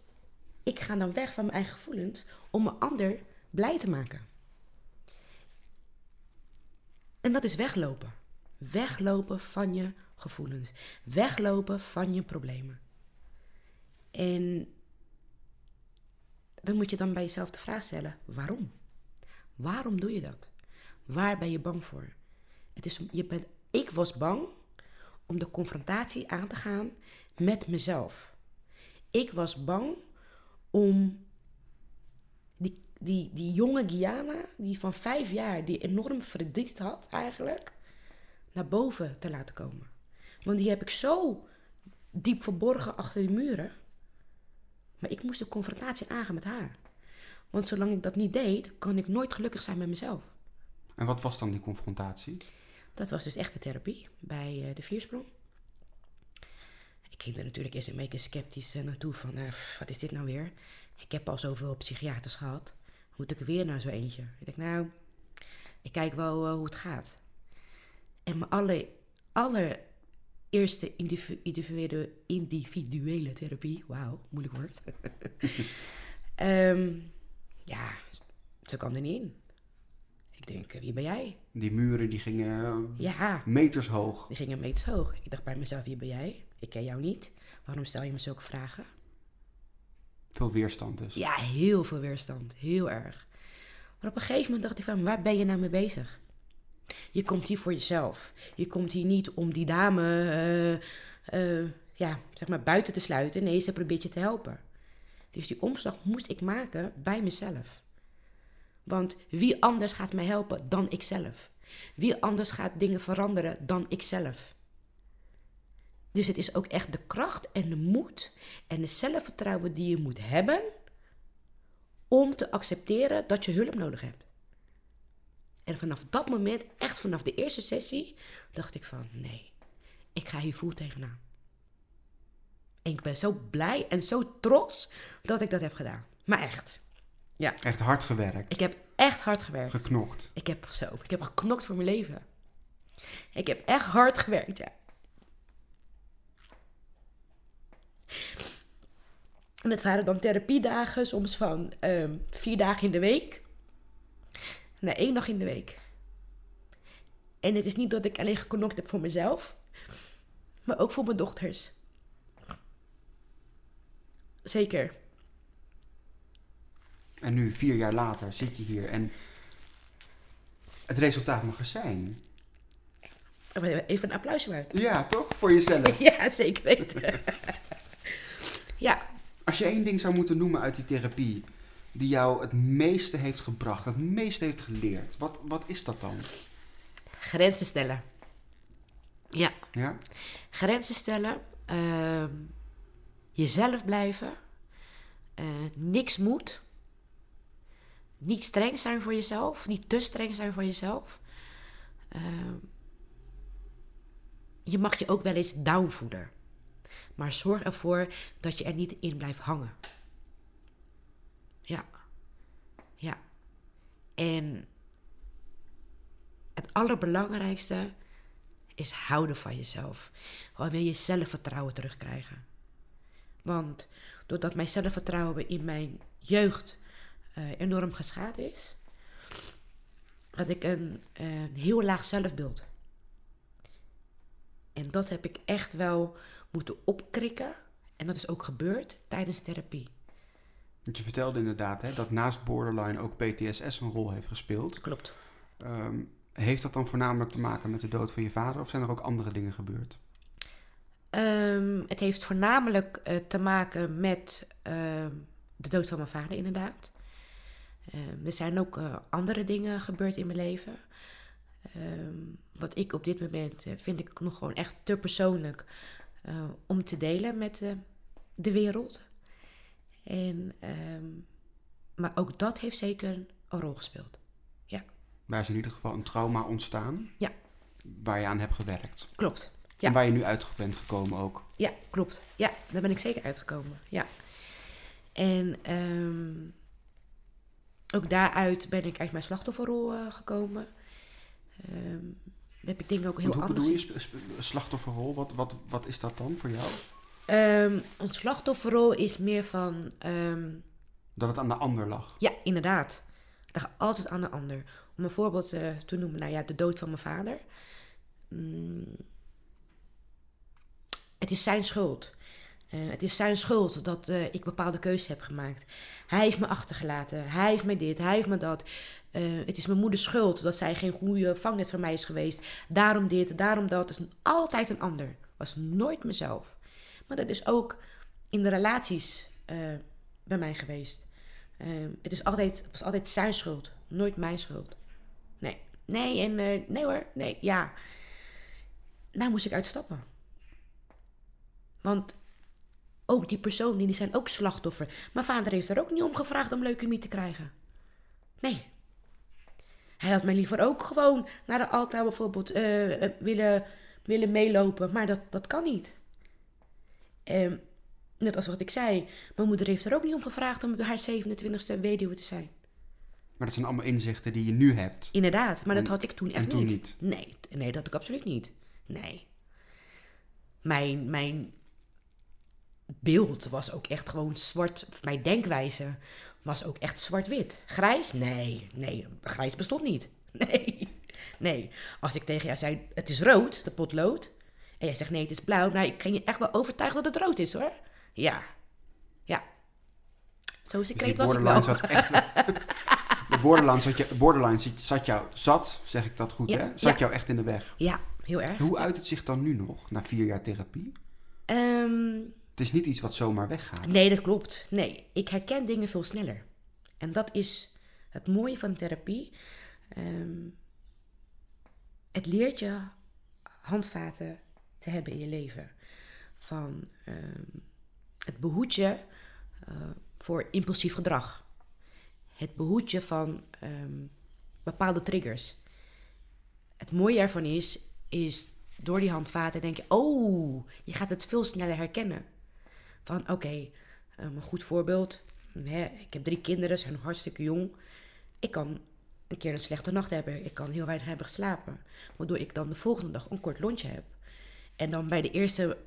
ik ga dan weg van mijn eigen gevoelens om een ander blij te maken. En dat is weglopen. Weglopen van je gevoelens. Weglopen van je problemen. En dan moet je dan bij jezelf de vraag stellen: waarom? Waarom doe je dat? Waar ben je bang voor? Het is, je bent, ik was bang om de confrontatie aan te gaan met mezelf. Ik was bang om die, die, die jonge Gianna, die van vijf jaar, die enorm verdriet had eigenlijk, naar boven te laten komen. Want die heb ik zo diep verborgen achter die muren. Maar ik moest de confrontatie aangaan met haar. Want zolang ik dat niet deed, kan ik nooit gelukkig zijn met mezelf. En wat was dan die confrontatie? Dat was dus echt de therapie bij eh, de Viersprong. Ik ging er natuurlijk eerst een beetje sceptisch eh, naartoe van, eh, wat is dit nou weer? Ik heb al zoveel psychiaters gehad. Moet ik er weer naar zo eentje? Ik denk, nou, ik kijk wel hoe het gaat. En mijn alle, allereerste individu- individuele, individuele therapie, wauw, moeilijk woord. Ehm, ja, ze kwam er niet in. Ik denk, wie ben jij? Die muren die gingen Ja, meters hoog. die gingen meters hoog. Ik dacht bij mezelf, wie ben jij? Ik ken jou niet. Waarom stel je me zulke vragen? Veel weerstand dus. Ja, heel veel weerstand. Heel erg. Maar op een gegeven moment dacht ik van, waar ben je nou mee bezig? Je komt hier voor jezelf. Je komt hier niet om die dame eh, eh, ja, zeg maar buiten te sluiten. Nee, ze probeert je te helpen. Dus die omslag moest ik maken bij mezelf. Want wie anders gaat mij helpen dan ikzelf? Wie anders gaat dingen veranderen dan ikzelf? Dus het is ook echt de kracht en de moed en het zelfvertrouwen die je moet hebben om te accepteren dat je hulp nodig hebt. En vanaf dat moment, echt vanaf de eerste sessie, dacht ik van nee, ik ga hier voel tegenaan. En ik ben zo blij en zo trots dat ik dat heb gedaan. Maar echt. Ja, Echt hard gewerkt. ik heb echt hard gewerkt. Geknokt. Ik heb zo, ik heb geknokt voor mijn leven. Ik heb echt hard gewerkt, ja. En het waren dan therapiedagen, soms van ehm, vier dagen in de week naar één dag in de week. En het is niet dat ik alleen geknokt heb voor mezelf, maar ook voor mijn dochters. Zeker. En nu, vier jaar later, zit je hier en het resultaat mag er zijn. Even een applausje waard. Ja, toch? Voor jezelf. Ja, zeker weten. ja. Als je één ding zou moeten noemen uit die therapie, die jou het meeste heeft gebracht, het meeste heeft geleerd, wat, wat is dat dan? Grenzen stellen. Ja. Ja? Grenzen stellen. Uh, jezelf blijven. Uh, niks moet. Niet streng zijn voor jezelf. Niet te streng zijn voor jezelf. Uh, je mag je ook wel eens downvoeden. Maar zorg ervoor dat je er niet in blijft hangen. Ja. Ja. En het allerbelangrijkste is houden van jezelf. Gewoon wil je zelfvertrouwen terugkrijgen. Want doordat mijn zelfvertrouwen in mijn jeugd uh, enorm geschaad is, had ik een, een heel laag zelfbeeld. En dat heb ik echt wel moeten opkrikken. En dat is ook gebeurd tijdens therapie. Want je vertelde inderdaad hè, dat naast borderline ook PTSS een rol heeft gespeeld. Klopt. Um, heeft dat dan voornamelijk te maken met de dood van je vader of zijn er ook andere dingen gebeurd? Um, het heeft voornamelijk uh, te maken met uh, de dood van mijn vader, inderdaad. Uh, er zijn ook eh, andere dingen gebeurd in mijn leven. Um, wat ik op dit moment vind ik nog gewoon echt te persoonlijk om te delen met de wereld. En, um, maar ook dat heeft zeker een rol gespeeld. Ja. Waar is in ieder geval een trauma ontstaan? Ja. Waar je aan hebt gewerkt? Klopt. Ja. En waar je nu uit bent gekomen ook? Ja, klopt. Ja, daar ben ik zeker uitgekomen. Ja. En ook daaruit ben ik uit mijn slachtofferrol uh, gekomen. Um, heb ik dingen ook heel hoe anders... bedoel je slachtofferrol? Wat, wat, wat is dat dan voor jou? Um, een slachtofferrol is meer van... Um, dat het aan de ander lag? Ja, inderdaad. Het lag altijd aan de ander. Om een voorbeeld uh, te noemen, nou ja, de dood van mijn vader. Mm, het is zijn schuld. Uh, het is zijn schuld dat uh, ik bepaalde keuzes heb gemaakt. Hij heeft me achtergelaten. Hij heeft me dit. Hij heeft me dat. Uh, het is mijn moeders schuld dat zij geen goede vangnet voor mij is geweest. Daarom dit, daarom dat. Het is altijd een ander. Was nooit mezelf. Maar dat is ook in de relaties bij mij geweest. het is altijd, was altijd zijn schuld. Nooit mijn schuld. Nee. Nee, en nee hoor. Nee, ja. Daar moest ik uitstappen. Want ook die personen, die zijn ook slachtoffer. Mijn vader heeft er ook niet om gevraagd om leukemie te krijgen. Nee. Hij had mij liever ook gewoon naar de altaar bijvoorbeeld uh, willen, willen meelopen. Maar dat, dat kan niet. Um, net als wat ik zei. Mijn moeder heeft er ook niet om gevraagd om haar 27e weduwe te zijn. Maar dat zijn allemaal inzichten die je nu hebt. Inderdaad, maar en, dat had ik toen echt en toen niet. niet. Nee, nee, dat had ik absoluut niet. Nee. Mijn, mijn beeld was ook echt gewoon zwart. Mijn denkwijze was ook echt zwart-wit. Grijs? Nee, nee, grijs bestond niet. Nee, nee. Als ik tegen jou zei, het is rood, de potlood. En jij zegt, nee, het is blauw. Nou, ik ging je echt wel overtuigen dat het rood is, hoor. Ja, ja. Zo secreet dus was ik wel. Zat echt, de borderline zat, je, borderline zat jou, zat, zeg ik dat goed, ja, hè? Zat ja. jou echt in de weg. Ja, heel erg. Hoe uit het zich dan nu nog, na vier jaar therapie? Um, het is niet iets wat zomaar weggaat. Nee, dat klopt. Nee, ik herken dingen veel sneller. En dat is het mooie van therapie. Um, het leert je handvaten te hebben in je leven. Van um, het behoedt je uh, voor impulsief gedrag. Het behoedt je van um, bepaalde triggers. Het mooie ervan is, is door die handvaten denk je, oh, je gaat het veel sneller herkennen. Van oké, okay, een goed voorbeeld. Hè, ik heb drie kinderen, ze zijn nog hartstikke jong. Ik kan een keer een slechte nacht hebben. Ik kan heel weinig hebben geslapen. Waardoor ik dan de volgende dag een kort lontje heb. En dan bij de eerste.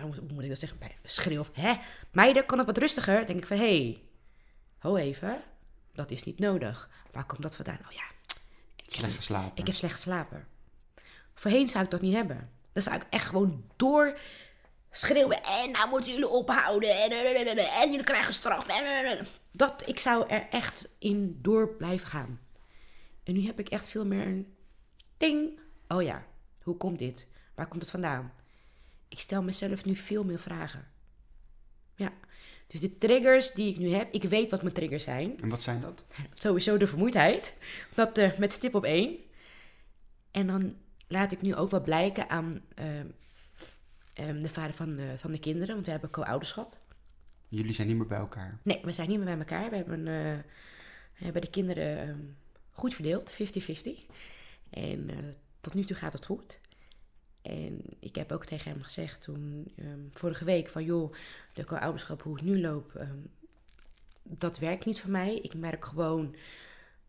Hoe moet ik dat zeggen? Bij schreeuw of hè? Meiden, kan het wat rustiger? denk ik van hé, hey, ho even. Dat is niet nodig. Waar komt dat vandaan? Oh ja, Slecht geslapen. ik heb slecht geslapen. Voorheen zou ik dat niet hebben. Dan zou ik echt gewoon door schreeuwen. En nou moeten jullie ophouden. En, en, en, en, en jullie krijgen straf. En, en, en. Dat, ik zou er echt in door blijven gaan. En nu heb ik echt veel meer een ding. Oh ja, hoe komt dit? Waar komt het vandaan? Ik stel mezelf nu veel meer vragen. Ja. Dus de triggers die ik nu heb, ik weet wat mijn triggers zijn En wat zijn dat? sowieso de vermoeidheid. Dat eh, met stip op één. En dan laat ik nu ook wel blijken aan ehm, ehm, de vader van, de- van de kinderen. Want we hebben co-ouderschap. Jullie zijn niet meer bij elkaar. Nee, we zijn niet meer bij elkaar. We hebben, eh, we hebben de kinderen ehm, goed verdeeld, 50-50. En eh, tot nu toe gaat het goed. En ik heb ook tegen hem gezegd toen ehm, vorige week van joh, de co-ouderschap, hoe het nu loopt, dat werkt niet voor mij. Ik merk gewoon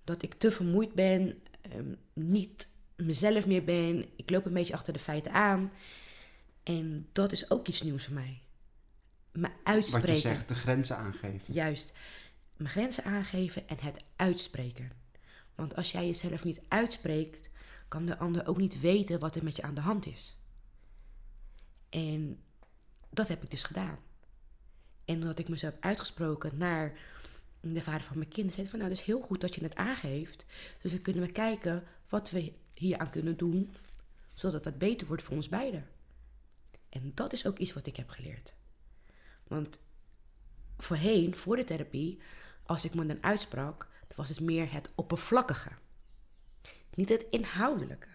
dat ik te vermoeid ben, niet mezelf meer ben. Ik loop een beetje achter de feiten aan. En dat is ook iets nieuws voor mij. Me Wat uitspreken. je zegt, de grenzen aangeven. Juist. Mijn grenzen aangeven en het uitspreken. Want als jij jezelf niet uitspreekt, kan de ander ook niet weten wat er met je aan de hand is. En dat heb ik dus gedaan. En omdat ik me zo heb uitgesproken naar de vader van mijn kinderen, zei van nou, het is heel goed dat je het aangeeft. Dus dan kunnen we kijken wat we hier aan kunnen doen, zodat het wat beter wordt voor ons beiden. En dat is ook iets wat ik heb geleerd. Want voorheen, voor de therapie, als ik me dan uitsprak, dan was het meer het oppervlakkige. Niet het inhoudelijke.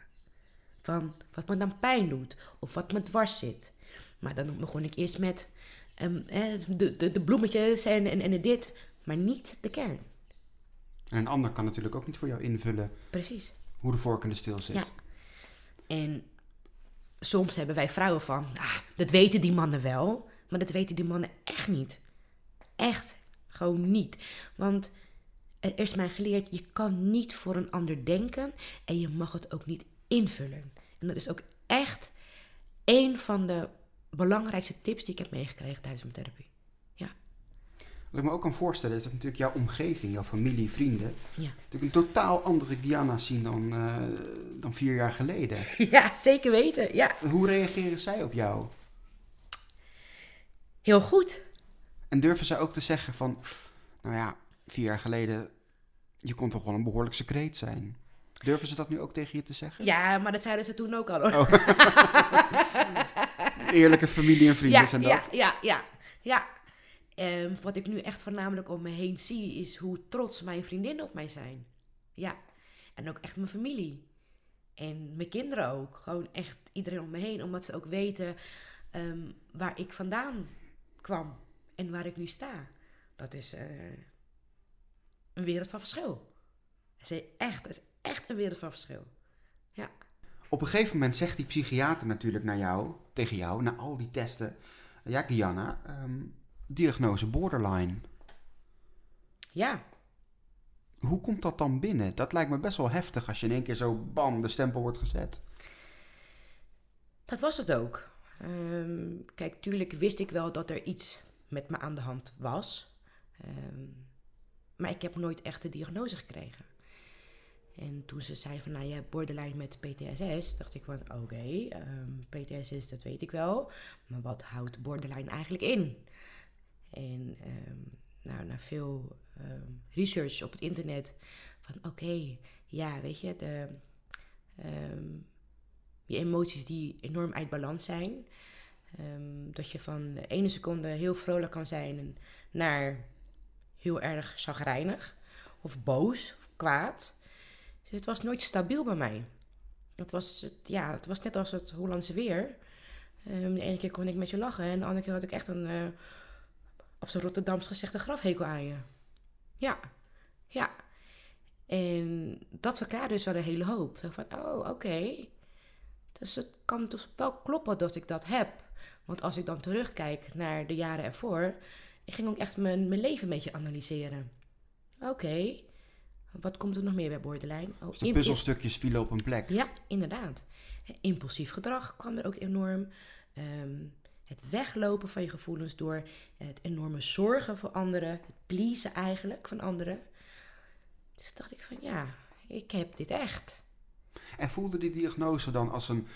Van wat me dan pijn doet of wat me dwars zit. Maar dan begon ik eerst met ehm, eh, de, de, de bloemetjes en, en, en dit, maar niet de kern. En een ander kan natuurlijk ook niet voor jou invullen Precies. hoe de vork in de steel zit. Ja. En soms hebben wij vrouwen van, ah, dat weten die mannen wel, maar dat weten die mannen echt niet. Echt gewoon niet. Want er is mij geleerd, je kan niet voor een ander denken en je mag het ook niet invullen. En dat is ook echt een van de belangrijkste tips die ik heb meegekregen tijdens mijn therapie. Wat ik me ook kan voorstellen is dat natuurlijk jouw omgeving, jouw familie, vrienden, ja. natuurlijk een totaal andere Diana zien dan, eh, dan vier jaar geleden. ja zeker weten. Ja, Hoe reageren zij op jou? heel goed. En durven zij ook te zeggen van, nou ja, vier jaar geleden, je kon toch wel een behoorlijk secreet zijn. Durven ze dat nu ook tegen je te zeggen? Ja, maar dat zeiden ze toen ook al hoor. Eerlijke familie en vrienden ja, zijn dat. Ja, ja, ja. ja. Ehm, wat ik nu echt voornamelijk om me heen zie, is hoe trots mijn vriendinnen op mij zijn. Ja. En ook echt mijn familie. En mijn kinderen ook. Gewoon echt iedereen om me heen. Omdat ze ook weten ehm, waar ik vandaan kwam. En waar ik nu sta. Dat is eh, een wereld van verschil. Dat is echt, dat is echt een wereld van verschil. Ja. Op een gegeven moment zegt die psychiater natuurlijk naar jou, tegen jou, na al die testen. Ja, Diana, ehm, diagnose borderline. Ja. Hoe komt dat dan binnen? Dat lijkt me best wel heftig als je in één keer zo bam, de stempel wordt gezet. Dat was het ook. Ehm, kijk, tuurlijk wist ik wel dat er iets met me aan de hand was. Ehm, maar ik heb nooit echt de diagnose gekregen. En toen ze zei van, nou, je hebt borderline met PTSS, dacht ik van, oké, ehm, PTSS, dat weet ik wel. Maar wat houdt borderline eigenlijk in? En ehm, nou, na veel ehm, research op het internet, van oké, ja, weet je, de, ehm, je emoties die enorm uit balans zijn. Ehm, dat je van de ene seconde heel vrolijk kan zijn naar heel erg chagrijnig of boos of kwaad. Dus het was nooit stabiel bij mij. Het was, ja, het was net als het Hollandse weer. Ehm, de ene keer kon ik met je lachen en de andere keer had ik echt een, eh, op zijn Rotterdams gezegd, een grafhekel aan je. Ja, ja. En dat verklaarde dus wel een hele hoop. Zo van, oh, oké. Dus het kan dus wel kloppen dat ik dat heb. Want als ik dan terugkijk naar de jaren ervoor, ik ging ook echt mijn, mijn leven een beetje analyseren. Oké, Wat komt er nog meer bij borderline? Oh, Dus de puzzelstukjes vielen op een plek. ja, inderdaad. Impulsief gedrag kwam er ook enorm. Ehm, het weglopen van je gevoelens door het enorme zorgen voor anderen. Het pleasen eigenlijk van anderen. Dus dacht ik van ja, ik heb dit echt. En voelde die diagnose dan als een,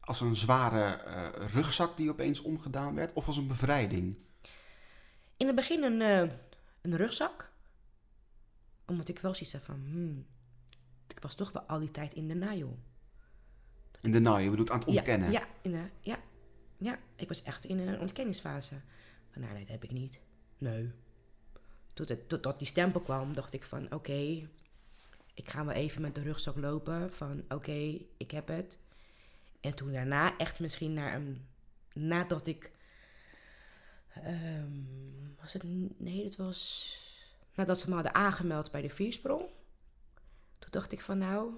als een zware eh, rugzak die opeens omgedaan werd, of als een bevrijding? In het begin een, eh, een rugzak. Omdat ik wel zoiets had van, hmm, ik was toch wel al die tijd in de najoh. In de naai, je bedoelt aan het ontkennen. Ja, ja, in de, ja, ja, ik was echt in een ontkenningsfase. Van, nou, nee, dat heb ik niet. Nee. Tot het, totdat die stempel kwam, dacht ik van, oké, ik ga wel even met de rugzak lopen. Van, oké, ik heb het. En toen daarna echt misschien naar een... Nadat ik... ehm, was het... Nee, het was... Nadat ze me hadden aangemeld bij de viersprong. Toen dacht ik van, nou,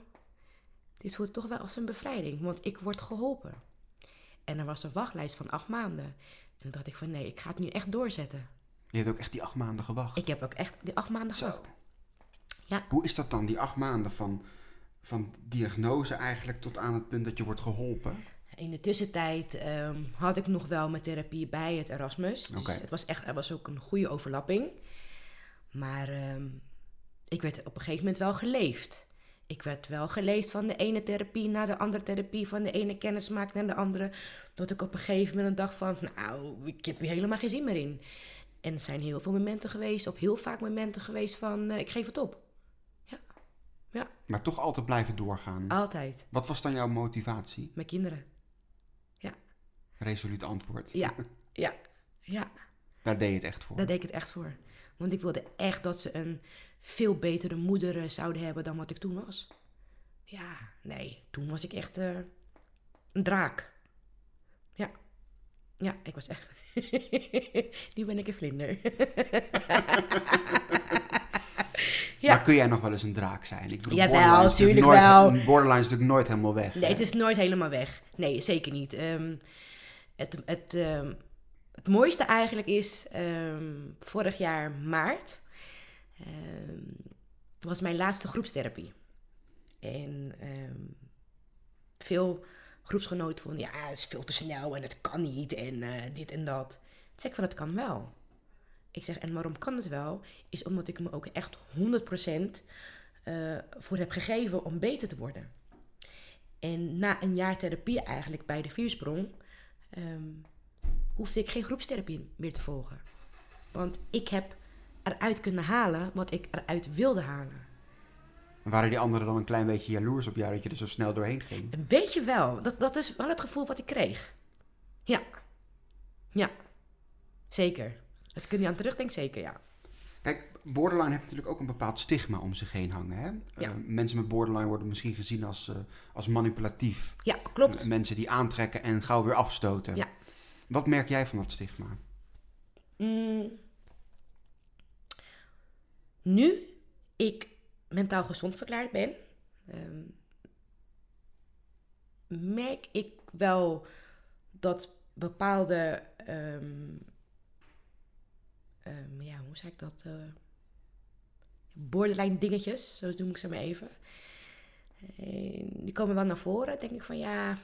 dit voelt toch wel als een bevrijding, want ik word geholpen. En er was een wachtlijst van acht maanden. En toen dacht ik van nee, ik ga het nu echt doorzetten. Je hebt ook echt die acht maanden gewacht. Ik heb ook echt die acht maanden Zo. gewacht. Ja. Hoe is dat dan, die acht maanden van, van diagnose eigenlijk tot aan het punt dat je wordt geholpen? In de tussentijd ehm, had ik nog wel mijn therapie bij het Erasmus. Dus het was echt, er was ook een goede overlapping. Maar ehm, ik werd op een gegeven moment wel geleefd. Ik werd wel geleefd van de ene therapie naar de andere therapie, van de ene kennismaak naar de andere. Dat ik op een gegeven moment dacht van, nou, ik heb hier helemaal geen zin meer in. En er zijn heel veel momenten geweest, of heel vaak momenten geweest van, eh, ik geef het op. Maar toch altijd blijven doorgaan. Altijd. Wat was dan jouw motivatie? Mijn kinderen. Resoluut antwoord. Ja, ja, ja. Daar deed je het echt voor. Daar deed ik het echt voor. Want ik wilde echt dat ze een veel betere moeder eh, zouden hebben dan wat ik toen was. Ja, nee, toen was ik echt eh, een draak. Ja, ja, ik was echt. nu ben ik een vlinder. Ja. Maar kun jij nog wel eens een draak zijn? Ik bedoel, Jawel, natuurlijk wel. Borderline is natuurlijk nooit helemaal weg. Nee, hè? het is nooit helemaal weg. Nee, zeker niet. Ehm, het, het, ehm, het mooiste eigenlijk is ehm, vorig jaar maart. Ehm, was mijn laatste groepstherapie. En ehm, veel groepsgenoten vonden, ja, het is veel te snel en het kan niet en eh, dit en dat. Toen zeg ik van, het kan wel. Ik zeg, en waarom kan het wel? Is omdat ik me ook echt 100% eh voor heb gegeven om beter te worden. En na een jaar therapie eigenlijk bij de viersprong... ehm, hoefde ik geen groepstherapie meer te volgen. Want ik heb eruit kunnen halen wat ik eruit wilde halen. En waren die anderen dan een klein beetje jaloers op jou dat je er zo snel doorheen ging? Een beetje wel. Dat, dat is wel het gevoel wat ik kreeg. Ja. Ja. Zeker. Als ik er nu aan terugdenk, zeker ja. Kijk, borderline heeft natuurlijk ook een bepaald stigma om zich heen hangen. Hè? Ja. Eh, mensen met borderline worden misschien gezien als, eh, als manipulatief. Ja, klopt. Mensen die aantrekken en gauw weer afstoten. Ja. Wat merk jij van dat stigma? Mm. Nu ik mentaal gezond verklaard ben, ehm, merk ik wel dat bepaalde, ehm, ehm, ja, hoe zeg ik dat? eh, borderline dingetjes, zo noem ik ze maar even. Eh, die komen wel naar voren. Denk ik van ja,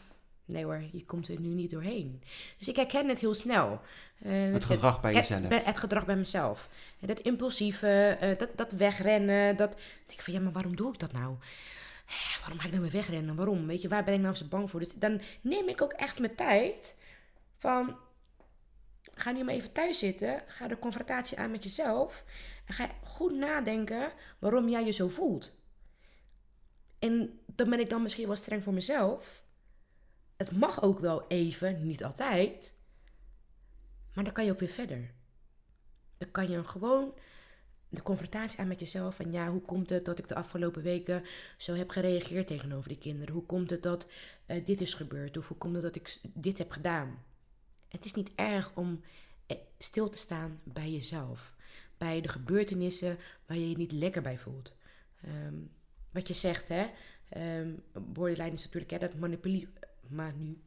nee hoor, je komt er nu niet doorheen. Dus ik herken het heel snel. Eh, Het gedrag bij jezelf. het gedrag bij mezelf. Dat impulsieve, eh, dat, dat wegrennen. Dat, denk ik van ja, maar waarom doe ik dat nou? Eh, Waarom ga ik nou weer wegrennen? Waarom? Weet je, waar ben ik nou zo bang voor? Dus dan neem ik ook echt mijn tijd van... Ga nu maar even thuis zitten. Ga de confrontatie aan met jezelf. En ga goed nadenken waarom jij je zo voelt. En dan ben ik dan misschien wel streng voor mezelf. Het mag ook wel even, niet altijd. Maar dan kan je ook weer verder. Dan kan je gewoon de confrontatie aan met jezelf. Van ja, hoe komt het dat ik de afgelopen weken zo heb gereageerd tegenover die kinderen? Hoe komt het dat eh, dit is gebeurd? Of hoe komt het dat ik dit heb gedaan? Het is niet erg om eh, stil te staan bij jezelf. Bij de gebeurtenissen waar je je niet lekker bij voelt. Ehm, wat je zegt, hè. ehm, borderline is natuurlijk hè, dat manipulie... Maar nu...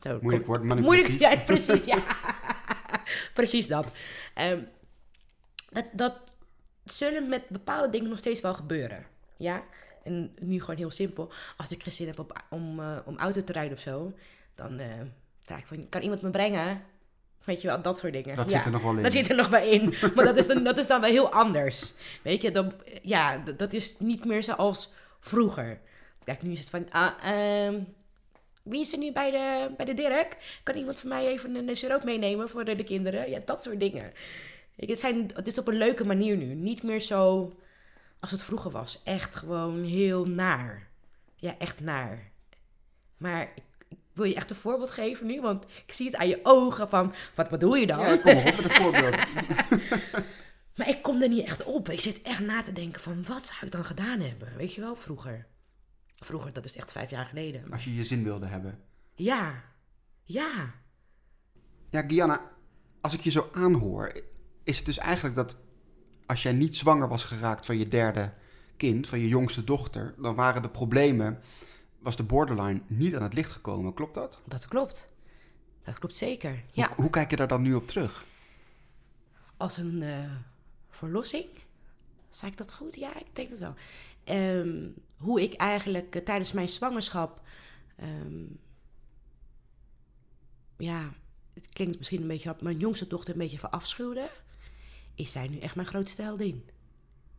Zo, Moeilijk kom- woord, manipulatief. Moeilijk, ja, precies, ja. precies dat. Ehm, dat, dat. zullen met bepaalde dingen nog steeds wel gebeuren. Ja? En nu gewoon heel simpel. Als ik geen zin heb op, om, uh, om auto te rijden of zo, dan uh, vraag ik van, kan iemand me brengen? Weet je wel, dat soort dingen. Dat ja, zit er nog wel in. Dat zit er nog bij in. maar dat is, dan, dat is dan wel heel anders. Weet je, dan, ja, dat is niet meer zoals vroeger. Kijk, nu is het van, ah, um, wie is er nu bij de, bij de Dirk? Kan iemand van mij even een siroop meenemen voor de, de kinderen? Ja, dat soort dingen. Het, zijn, het is op een leuke manier nu. Niet meer zo als het vroeger was. Echt gewoon heel naar. Ja, echt naar. Maar ik, ik wil je echt een voorbeeld geven nu, want ik zie het aan je ogen van, wat bedoel je dan? Ja, kom op met een voorbeeld. maar ik kom er niet echt op. Ik zit echt na te denken van, wat zou ik dan gedaan hebben? Weet je wel, vroeger. Vroeger, dat is echt vijf jaar geleden. Als je je zin wilde hebben. Ja, ja. Ja, Gianna, als ik je zo aanhoor, is het dus eigenlijk dat als jij niet zwanger was geraakt van je derde kind, van je jongste dochter, dan waren de problemen, was de borderline niet aan het licht gekomen. Klopt dat? Dat klopt. Dat klopt zeker. Ja. Hoe, hoe kijk je daar dan nu op terug? Als een uh, verlossing? Zei ik dat goed? Ja, ik denk het wel. Um, hoe ik eigenlijk uh, tijdens mijn zwangerschap. Um, ja, het klinkt misschien een beetje op mijn jongste dochter een beetje verafschuwde is zij nu echt mijn grootste heldin.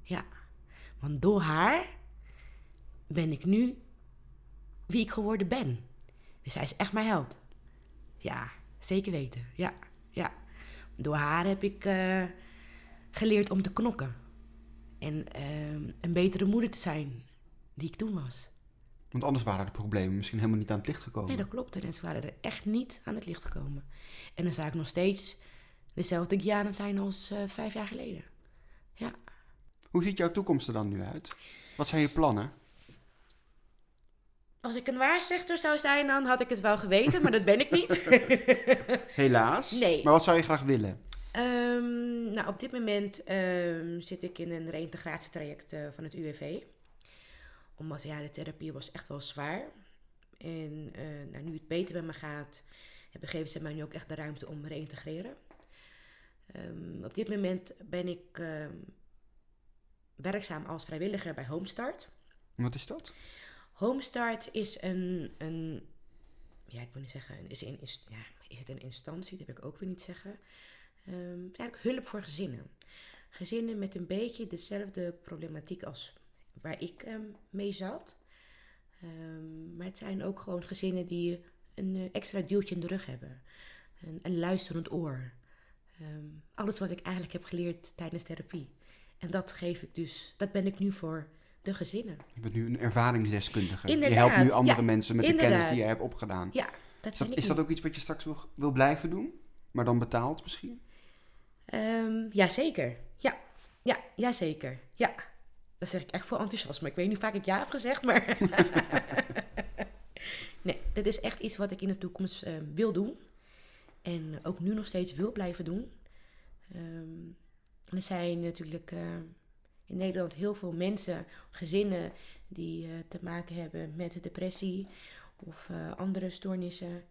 Ja, want door haar ben ik nu wie ik geworden ben. Dus zij is echt mijn held. Ja, zeker weten. Ja, ja. Door haar heb ik uh, geleerd om te knokken. En uh, een betere moeder te zijn die ik toen was. Want anders waren de problemen misschien helemaal niet aan het licht gekomen. Nee, dat klopt. En ze waren er echt niet aan het licht gekomen. En dan zou ik nog steeds dezelfde Giana zijn als uh, vijf jaar geleden. Ja. Hoe ziet jouw toekomst er dan nu uit? Wat zijn je plannen? Als ik een waarzegster zou zijn, dan had ik het wel geweten, maar dat ben ik niet. Helaas. Nee. Maar wat zou je graag willen? Um, nou, op dit moment um, zit ik in een reïntegratietraject uh, van het UWV. Omdat ja, de therapie was echt wel zwaar. En uh, nou, nu het beter met me gaat, geven ze mij nu ook echt de ruimte om te reïntegreren. Um, op dit moment ben ik um, werkzaam als vrijwilliger bij Homestart. Wat is dat? Homestart is een, een ja, ik wil niet zeggen, is, een, is, ja, is het een instantie? Dat wil ik ook weer niet zeggen. Um, eigenlijk hulp voor gezinnen. Gezinnen met een beetje dezelfde problematiek als waar ik mee zat. maar het zijn ook gewoon gezinnen die een eh, extra duwtje in de rug hebben. Een, een luisterend oor. Um, alles wat ik eigenlijk heb geleerd tijdens therapie. En dat geef ik dus, dat ben ik nu voor de gezinnen. Je bent nu een ervaringsdeskundige. Inderdaad, je helpt nu andere mensen met de kennis die je hebt opgedaan. Ja, dat is dat, is dat ook iets wat je straks wil, wil blijven doen? Maar dan betaald misschien? Um, jazeker. Ja, ja, jazeker. Ja, dat zeg ik echt vol enthousiasme. Ik weet niet hoe vaak ik ja heb gezegd, maar... nee, dat is echt iets wat ik in de toekomst uh, wil doen. En ook nu nog steeds wil blijven doen. Um, er zijn natuurlijk uh, in Nederland heel veel mensen, gezinnen die uh, te maken hebben met depressie of andere stoornissen.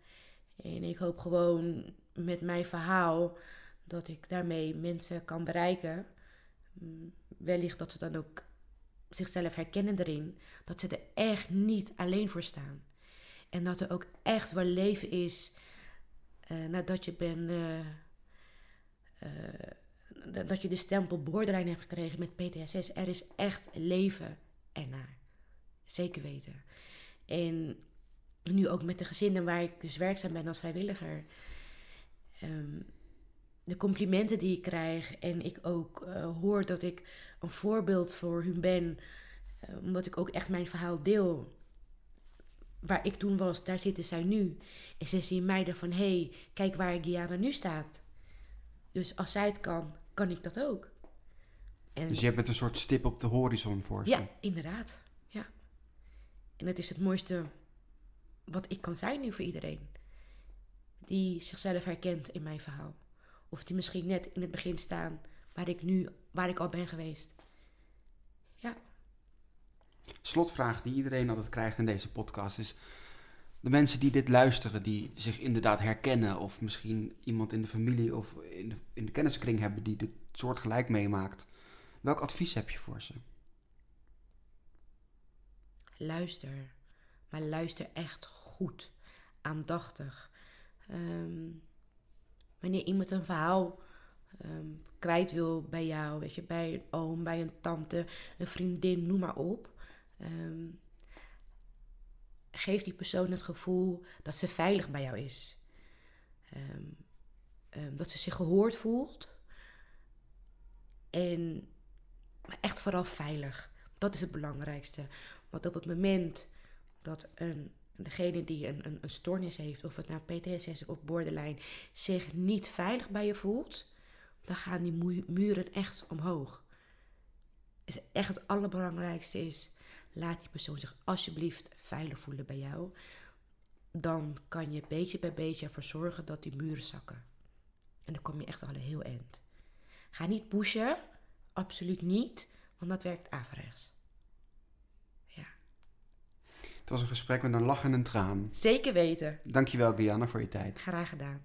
En ik hoop gewoon met mijn verhaal dat ik daarmee mensen kan bereiken. Um, wellicht dat ze dan ook zichzelf herkennen erin. Dat ze er echt niet alleen voor staan. En dat er ook echt wel leven is uh, nadat je bent. Uh, uh, dat je de stempel borderline hebt gekregen met PTSS. Er is echt leven ernaar. Zeker weten. En nu ook met de gezinnen waar ik dus werkzaam ben als vrijwilliger. Um, de complimenten die ik krijg en ik ook uh, hoor dat ik een voorbeeld voor hun ben, uh, omdat ik ook echt mijn verhaal deel waar ik toen was, daar zitten zij nu. En ze zien mij er van, hé, hey, kijk waar Gianna nu staat. Dus als zij het kan, kan ik dat ook. En dus je bent een soort stip op de horizon voor ze. Ja, inderdaad. Ja. En dat is het mooiste wat ik kan zijn nu voor iedereen. Die zichzelf herkent in mijn verhaal. Of die misschien net in het begin staan waar ik nu, waar ik al ben geweest. Ja slotvraag die iedereen altijd krijgt in deze podcast is: de mensen die dit luisteren, die zich inderdaad herkennen, of misschien iemand in de familie of in de, in de kenniskring hebben die dit soort gelijk meemaakt, Welk advies heb je voor ze? Luister, maar luister echt goed, aandachtig. Ehm, wanneer iemand een verhaal ehm, kwijt wil bij jou, weet je, bij een oom, bij een tante, een vriendin, noem maar op. Ehm, geef die persoon het gevoel dat ze veilig bij jou is. dat ze zich gehoord voelt. En echt vooral veilig. Dat is het belangrijkste. Want op het moment dat een, degene die een, een, een stoornis heeft, of het nou PTSS of borderline, zich niet veilig bij je voelt, dan gaan die muren echt omhoog. Is echt het allerbelangrijkste is, laat die persoon zich alsjeblieft veilig voelen bij jou. Dan kan je beetje bij beetje ervoor zorgen dat die muren zakken. En dan kom je echt al een heel eind. Ga niet pushen, absoluut niet, want dat werkt averechts. Het was een gesprek met een lach en een traan. Zeker weten. Dankjewel, Gianna, voor je tijd. Graag gedaan.